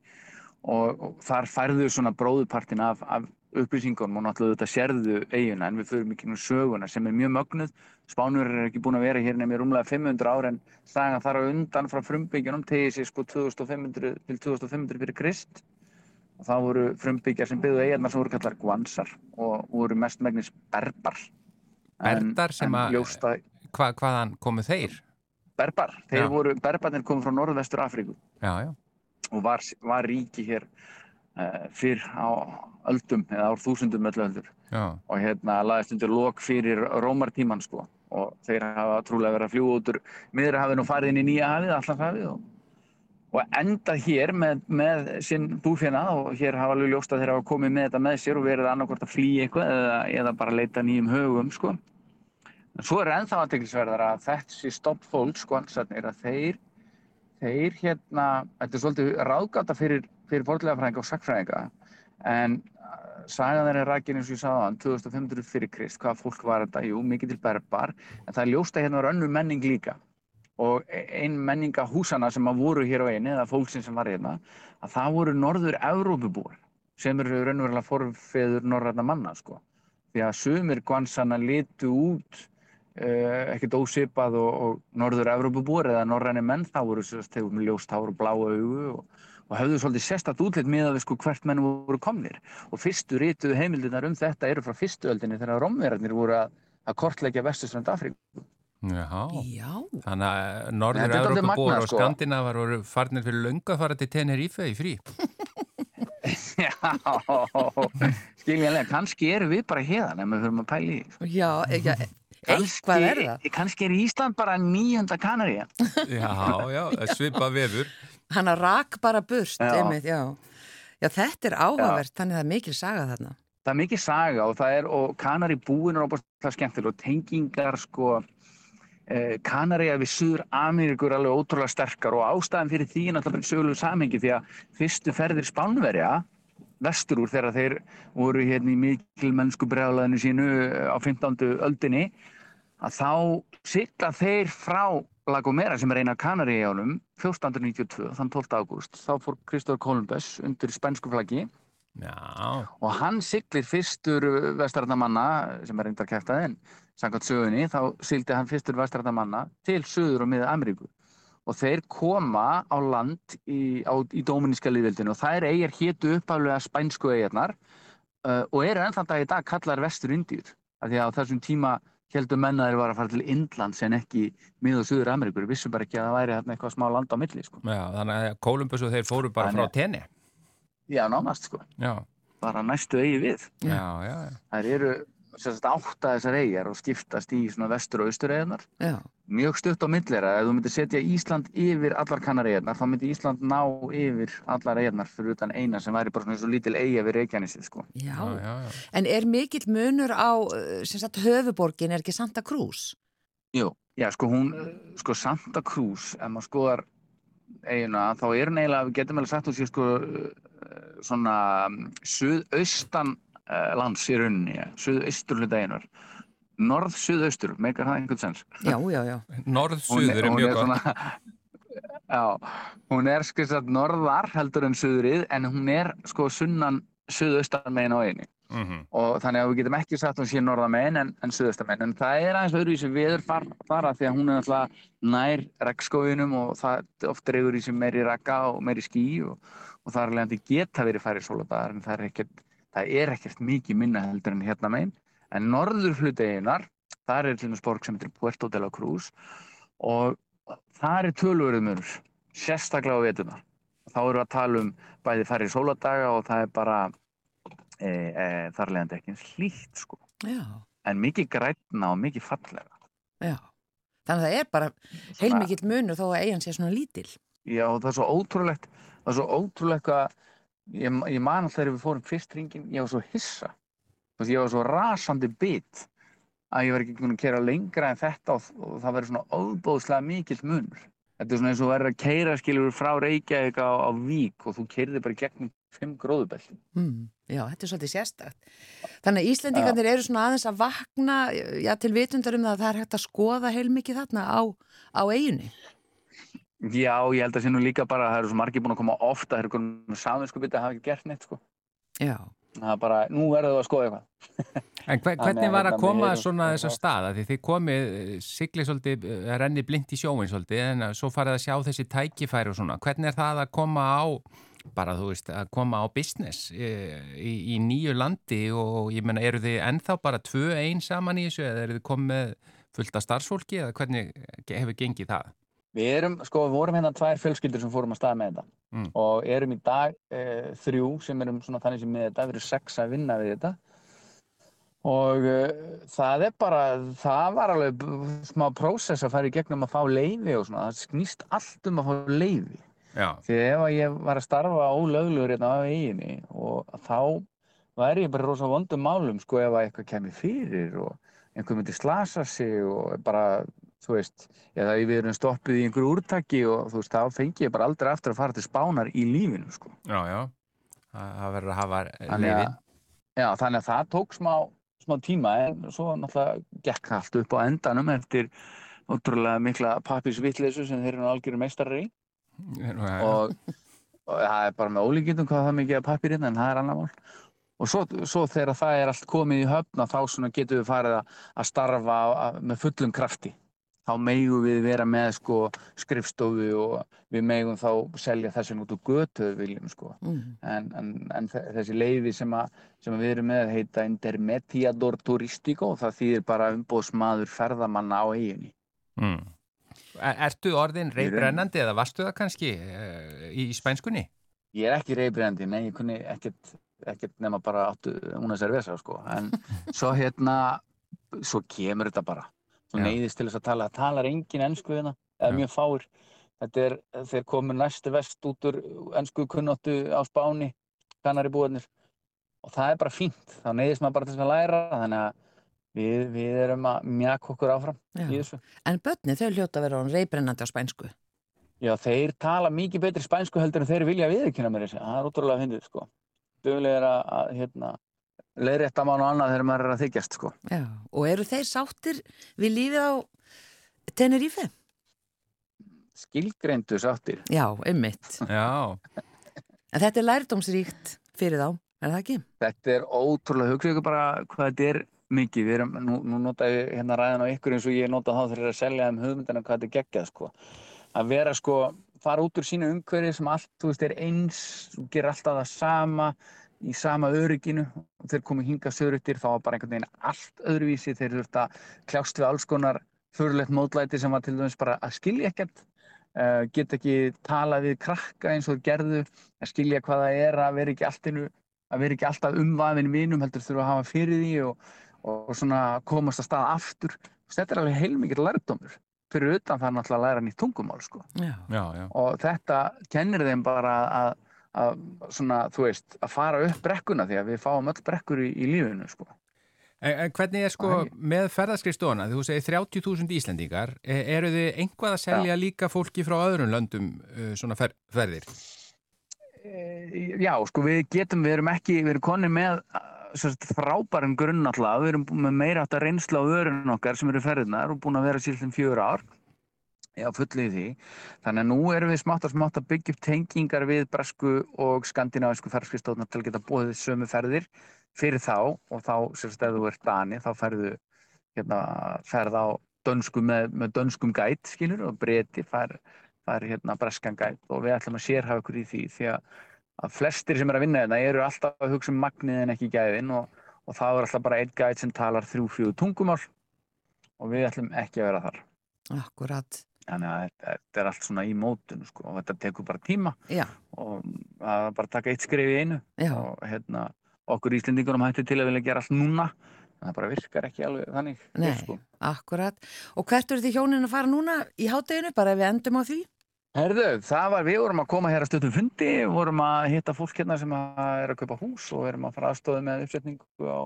og, og þar færðu svona bróðupartin af, af upplýsingunum og náttúrulega þetta sérðu eiguna en við förum ekki nú söguna sem er mjög mögnuð. Spánur er ekki búin að vera hér nefnir rúmlega 500 ára en sagan þar á undan frá frumbyggjanum tegið sér sko 2500 til 2500 fyrir Krist. Og þá voru frumbyggjar sem byggðu eigarnar sem voru kallar guansar og voru mest megnis berbar Berbar sem að. Hva, hvaðan komu þeir? Berbar, þeir já. voru, berbarnir komu frá norðvestur Afríku já, já. og var, var ríki hér uh, fyrr á öldum eða ár þúsundum öllu öldur og hérna laðist undir lok fyrir rómartíman sko og þeir hafa trúlega verið að fljúa út úr miðrahafinu og farið inn í nýja hafið, allanhafið og, og endað hér með, með sinn búfjana og hér hafa alveg ljóst að þeir hafa komið með þetta með sér og verið annarkort að flýja eitthvað eða, eða bara leita nýjum högum sko. En svo er ennþá aðteglisverðar að þessi stoppfólk ansatnir að þeir, þeir hérna, þetta er svolítið ráðgata fyrir, fyrir fórlega fræðinga og sakfræðinga en sagan þeirra rækir eins og ég sagði á hann 2500 fyrir Krist, hvað fólk var þetta? Jú, mikið til berbar, en það er ljósta hérna var önnu menning líka og e, ein menninga húsana sem að voru hér á einu, eða fólksinn sem var hérna að það voru norður Európubúar sem eru raunverulega forfeður norræna manna, sko því að sumir gvansana litu út uh, ekkert ósipað og, og norður Európubúar eða norræni menn, það voru þegar með ljóst hár og bláa augu og og höfðu svolítið sérstatt útlitt með að við sko hvert menn voru komnir og fyrstu rítuðu heimildinar um þetta eru frá fyrstuöldinni þegar romverðarnir voru að, að kortleggja vestusrönd Afríku Já. Já, þannig að Norður Európa og sko. Skandinavar voru farnir fyrir löngu að fara til Tenerife í frí Já, skiljanlega kannski eru við bara hérna ef við höfum að pæli sko. Já, ekki Eitthvað er það? Kannski er Ísland bara nýjönda kanari Já, já, svipa vefur Hann að rak bara burst, einmitt, já. Já, þetta er áhugavert, já. þannig að það er mikil saga þarna. Það er mikil saga og það er, og Kanari búin er óbúinlega skemmtilega og tengingar, sko, eh, Kanari að við Suður Ameríkur er alveg ótrúlega sterkar og ástæðan fyrir því er náttúrulega sögulegu samhengi því að fyrstu ferðir Spánverja, vestur úr þegar þeir voru hérna í mikil mennsku breglaðinu sínu á 15. öldinni, að þá sigla þeir frá La Gomera sem er eina kanari í ánum 1492, þann 12. ágúst þá fór Kristóður Kolumbus undir spænsku flaggi Já. og hann siglir fyrstur vestræðnamanna sem er reyndar kæftað en samkvæmt sögunni þá sildi hann fyrstur vestræðnamanna til söður og miða Ameríku og þeir koma á land í, í Dóminíska liðveldinu og þær eigir héttu uppaflega spænsku eigirnar uh, og eru ennþann dag í dag kallar vestur Indíur af því að á þessum tíma heldur menna þeir var að fara til Indlands en ekki mið og Suður Ameríkur, við vissum bara ekki að það væri eitthvað smá land á milli sko. Já, þannig að Kolumbus og þeir fóru bara þannig, frá tenni Já, nánast sko. Já. bara næstu eigi við. Já, já, Það eru átt að þessar eigjar og skiptast í vestur og austur eigjarnar mjög stutt á millera ef þú myndir setja Ísland yfir allar kannareigarnar þá myndir Ísland ná yfir allar eigjarnar fyrir utan eina sem væri bara svona svo lítil eigja við Reykjanesið sko. já. Já, já, en er mikill munur á eh, sagt, höfuborgin, er ekki Santa Cruz? Jú, já sko hún sko Santa Cruz, ef maður skoðar eigina, þá er neila við getum vel sagt hún sé sko eh, svona mm, suðaustan uh, lands í rauninni, suðaustur hluta einar norð-suðaustur, meikar það einhvern sens? Já, já, já. Norð-suður er mjög gott. Já, hún er þess að norðar heldur en suðrið en hún er sko sunnan suðaustan megin á eini mm -hmm. og þannig að við getum ekki sagt hún sé norða megin en, en suðaustan megin en það er aðeins öðruvísi viður far, fara því að hún er alltaf nær regnskóinum og það oft reyður í sem meiri rekka og meiri skí og, og það er alveg að þetta geta verið færi sóladagar en það er ekkert það er ekkert mikið minna heldur en hérna megin En norður hluteginar, þar er til dæmis borg sem heitir Puerto de la Cruz og þar er tölurumur, sérstaklega á vetunar. Þá eru við að tala um bæði færri sóladaga og það er bara e, e, þar leðandi ekki eins hlýtt sko. Já. En mikið grætna og mikið fallega. Já, þannig að það er bara heilmikið munur þó að eigin sé svona lítil. Já, það er svo ótrúlegt, það er svo ótrúlegt að ég, ég man alltaf þegar við fórum fyrst ringin, ég var svo hissa Þú veist, ég var svo rasandi bit að ég var ekki kunn að kera lengra en þetta og, og það verður svona óbóðslega mikill munur. Þetta er svona eins og verður að keira skiljur frá Reykjavík á, á Vík og þú keirði bara gegnum fimm gróðubelli. Mm, já, þetta er svolítið sérstakt. Þannig að Íslandingarnir eru svona aðeins að vakna já, til vitundar um það að það er hægt að skoða heilmikið þarna á, á eiginni. Já, ég held að það sé nú líka bara að það eru svo margir búin að koma ofta, það eru komin saminskupið að hafa ekki gert neitt, sko. Já. Það er bara, nú verður það að skoða eitthvað. En hver, hvernig var að koma svona þess að staða? Því þið komið, siglið svolítið, renni blind í sjóin svolítið, en svo farið að sjá þessi tækifæri og svona. Hvernig er það að koma á, bara þú veist, að koma á business í, í, í nýju landi og ég menna, eru þið ennþá bara tvö einn saman í þessu eða eru þið komið fullt af starfsfólki eða hvernig hefur gengið það? Við erum, sko, við vorum hérna tvær fjölskyldur sem fórum að staða með þetta mm. og erum í dag e, þrjú sem erum svona þannig sem með þetta, við erum sex að vinna við þetta og e, það er bara, það var alveg smá prósess að fara í gegnum að fá leiði og svona, það snýst allt um að fá leiði. Já. Því ef ég var að starfa ólögluður hérna á eiginni og þá væri ég bara rosa vondum málum, sko, ef eitthvað kemur fyrir og einhver myndi slasa sig og bara þú veist, eða við erum stoppið í einhverju úrtaki og þú veist, þá fengi ég bara aldrei aftur að fara til spánar í lífinu, sko. Já, já, það verður að hafa lífin. Já, þannig að það tók smá, smá tíma, en svo náttúrulega gekk allt upp á endanum eftir ótrúlega mikla pappisvittleysu sem þeir eru algjörum meistarri í og, og það er bara með ólíkjum hvað það mikið er pappirinn, en það er annar mál. Og svo, svo þegar það er allt komið í höfna, þá getur við farið að starfa með fullum krafti þá megum við vera með sko, skrifstofu og við megum þá selja þessi út úr götu viljum, sko. mm. en, en, en þessi leiði sem, sem við erum með heita Intermediador Turístico og það þýðir bara umbóðsmaður ferðamanna á eiginni mm. Ertu orðin reybrennandi eða varstu það kannski uh, í spænskunni? Ég er ekki reybrennandi, nei, ég kunni ekkert, ekkert nema bara áttu una cerveza sko, en svo hérna svo kemur þetta bara Svo neyðist til þess að tala. Það talar engin ennsku hérna, eða mjög fáir. Þetta er, þeir komu næstu vest út úr ennsku kunnáttu á spáni, kannari búinir. Og það er bara fínt. Þá neyðist maður bara til þess að læra. Þannig að við, við erum að mjaka okkur áfram Já. í þessu. En börni, þau hljóta að vera reybrennandi á spænsku? Já, þeir tala mikið betri spænsku heldur en þeir vilja viðkynna mér þessi. Það er ótrúlega fyndið, sko. Dögulega er að, hérna, leiðrétta mann og annað þegar maður er að þykjast sko. Já, og eru þeir sáttir við lífið á Tenerife? Skilgreindu sáttir. Já, einmitt. Já. En þetta er lærdómsríkt fyrir þá, er það ekki? Þetta er ótrúlega, hugsa ykkur bara hvað þetta er mikið. Við erum, nú, nú nota ég hérna ræðan á ykkur eins og ég nota þá þegar ég er að selja um hugmyndina hvað þetta er geggjað sko. Að vera sko, fara út úr sínu umhverfi sem allt, þú veist, er eins, ger alltaf það sama í sama örygginu og þeir komið hinga söðruttir þá var bara einhvern veginn allt öðruvísi þeir þurfti að kljást við alls konar fyrirlegt módlæti sem var til dæmis bara að skilja ekkert uh, geta ekki tala við krakka eins og gerðu að skilja hvaða er að vera ekki, alltinu, að vera ekki alltaf umvaðin vinum heldur þurfa að hafa fyrir því og, og svona komast að staða aftur þetta er alveg heilmikið lærdómur fyrir utan það er náttúrulega að læra nýtt tungumál sko. já, já, já. og þetta kennir þeim bara að að, svona, þú veist, að fara upp brekkuna því að við fáum öll brekkur í, í lífinu sko. En, en hvernig er sko Æ. með ferðarskristóna, þú segir 30.000 Íslandingar, e, eru þið einhvað að selja Já. líka fólki frá öðrum löndum uh, svona fer, ferðir? E, já, sko við getum, við erum ekki, við erum konni með frábærum grunn alltaf, við erum með meira átt að reynsla á öðrun okkar sem eru ferðinar og búin að vera síðan fjögur ár Já, fullið því. Þannig að nú erum við smátt og smátt að byggja upp tengingar við bresku og skandinavísku ferðarskristóðunar til að geta bóðið sömu ferðir fyrir þá og þá, sérst, ef þú ert dani, þá ferðu hérna, ferð á dönsku með, með dönskum gæt, skilur, og breyti fær, fær hérna breskan gæt og við ætlum að sérhafa ykkur í því því að, flestir sem er að vinna þetta hérna eru alltaf að hugsa um magnið en ekki gæðin og, og þá er alltaf bara einn gæt sem talar þrjú-fjögur tungumál og við ætlum ekki að vera þar. Akkurat. Þannig að þetta er allt svona í mótun sko, og þetta tekur bara tíma Já. og er bara að taka eitt skrif í einu Já. og hérna, okkur íslendingunum hættu til að vilja gera allt núna en það bara virkar ekki alveg þannig. Nei, sko. akkurat. Og hvert eru því hjónin að fara núna í hátteginu, bara ef við endum á því? Herðu, það var, við vorum að koma hér að stöðum fundi, vorum að hitta fólk hérna sem er að kaupa hús og erum að fara aðstóðu með uppsetningu á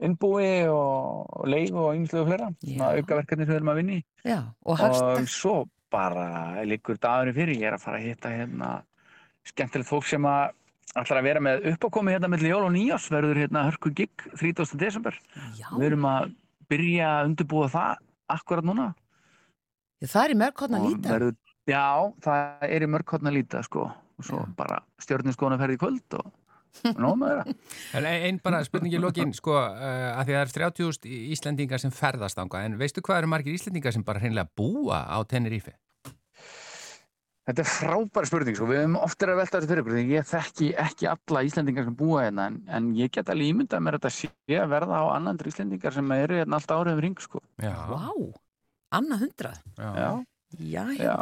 innbúi og, leif og og flera svona aukaverkarnir sem við erum að vinni Já, og, og svo bara líkur dagurinn fyrir. Ég er að fara að hitta hérna skemmtilegt fólk sem að ætlar að vera með uppákomi hérna með jól og nýjás verður hérna hörku gig 30. desember. Já. við erum að byrja að undirbúa það akkurat núna. Já, það er í mörgkotna líta. verður Já, það er í mörgkotna líta sko. Og svo Já. bara stjórnarskóna ferði kvöld og einn bara spurningi í lokin sko uh, að því það er 30.000 Íslandingar sem ferðast ánga en veistu hvað eru margir Íslandingar sem bara hreinlega búa á Tenerife? Þetta er frábæri spurning sko, við höfum oftir að velta þessu fyrir ykkur því ég þekki ekki alla Íslandingar sem búa hérna en, en ég get alveg ímyndað mér þetta sé að verða á annandri Íslandingar sem eru hérna alltaf árið um ring sko. Vá, annað hundrað? Já. Já, já. já.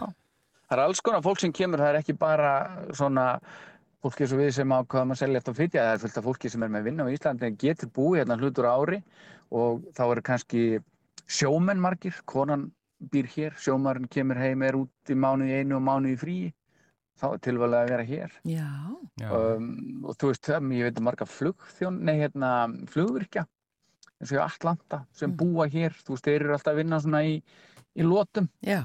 Það er alls konar fólk sem kemur, það er ekki bara svona fólki eins og við sem ákvaðum að selja eftir að flytja, það er fullt af fólki sem er með vinna á Íslandi en getur búið hérna hlutur ári og þá eru kannski sjómenn margir, konan býr hér, sjómarinn kemur heim, er út í mánuði einu og mánuði frí þá er tilvæglega að vera hér Já. Um, og þú veist, ég veit að marga flugþjón, nei hérna flugvirkja eins og Allanda sem mm. búa hér, þú veist, þeir eru alltaf að vinna svona í, í lótum Já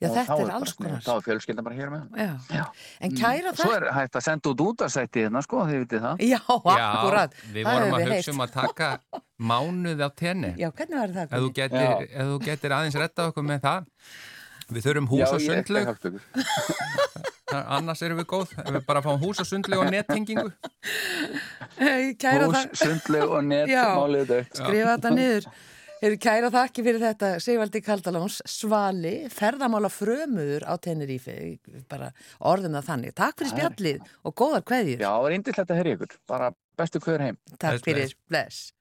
Já, og þetta er alls konar. Þá er fjölskyldan bara hér með hann. Já. Já. En kæra það... Svo er hægt að senda út út að sæti hérna, sko, þið vitið það. Já, akkurat. Já, við vorum að hugsa um að taka mánuð á tenni. Já, hvernig var það? Ef þú getur, ef þú getur aðeins retta okkur með það. Við þurfum hús og sundlaug. Annars erum við góð. Ef við bara fáum hús og sundlaug og nettingingu. Hús, sundlaug og net, málið Hefur kæra þakki fyrir þetta Sigvaldi Kaldalóns Svali, ferðamála frömuður á Tenerife, bara orðum það þannig. Takk fyrir spjallið og góðar kveðjur. Já, það var indislegt að heyra ykkur. Bara bestu kveður heim. Takk bless, fyrir. Bless.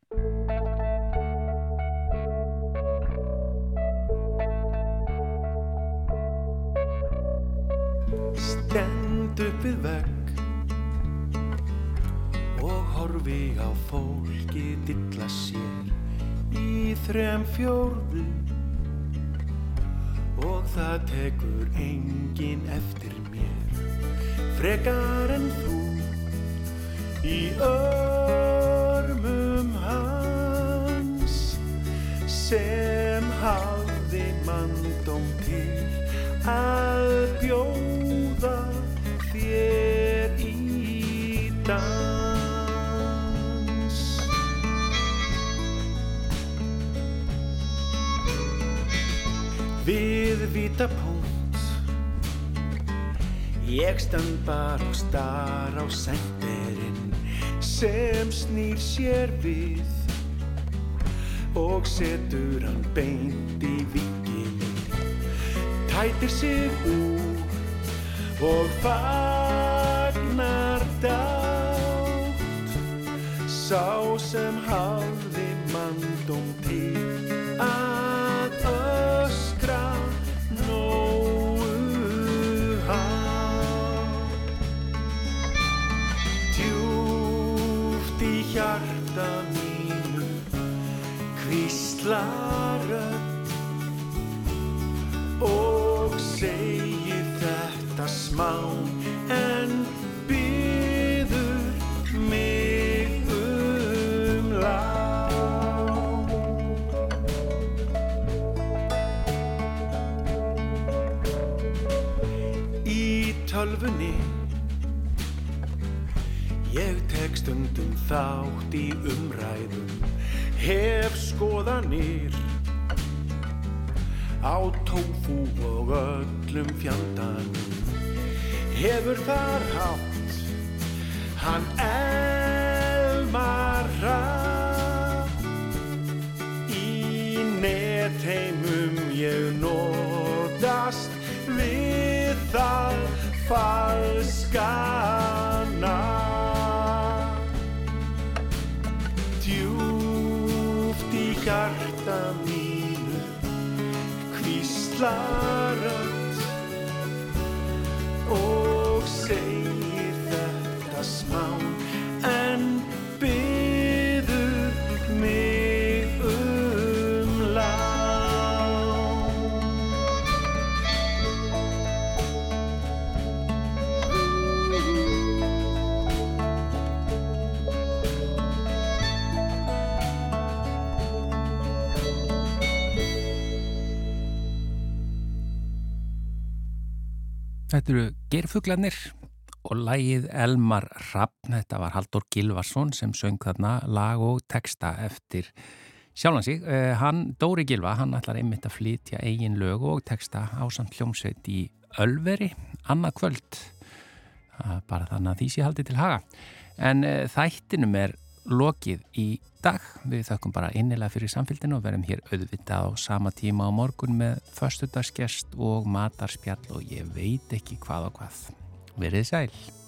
Stend upp við vegg og horfi á fólki dilla sér þrem fjórðu og það tekur engin eftir mér frekar en þú. Í örmum hans sem hafði mandóm til að bjóða Ég stand bara og star á senderinn sem snýr sér við og setur hann beint í vikilinn tætir sig úr og fagnar dátt. Sá sem hafði mandum til kvíslarönd og segir þetta smá en byður mig um lág. Í tölfunni ég tek stundum þátt í umræðum hef skoðanir á tófu og öllum fjandanum. Hefur þar hátt hann elmara í netheimum ég nótast við það falskana love. Þetta eru gerfuglanir og lægið Elmar Rappn, þetta var Haldur Gilvarsson sem söng þarna lag og texta eftir sjálfan sig. Uh, hann, Dóri Gilva, hann ætlar einmitt að flytja eigin lög og texta ásand hljómsveit í Ölveri, annað kvöld. Uh, bara þannig að því sé haldið til haga. En uh, þættinum er lokið í dag. Við þakkum bara innilega fyrir samfélginu og verðum hér auðvitað á sama tíma á morgun með förstudagsgest og matarspjall og ég veit ekki hvað og hvað. Verðið sæl.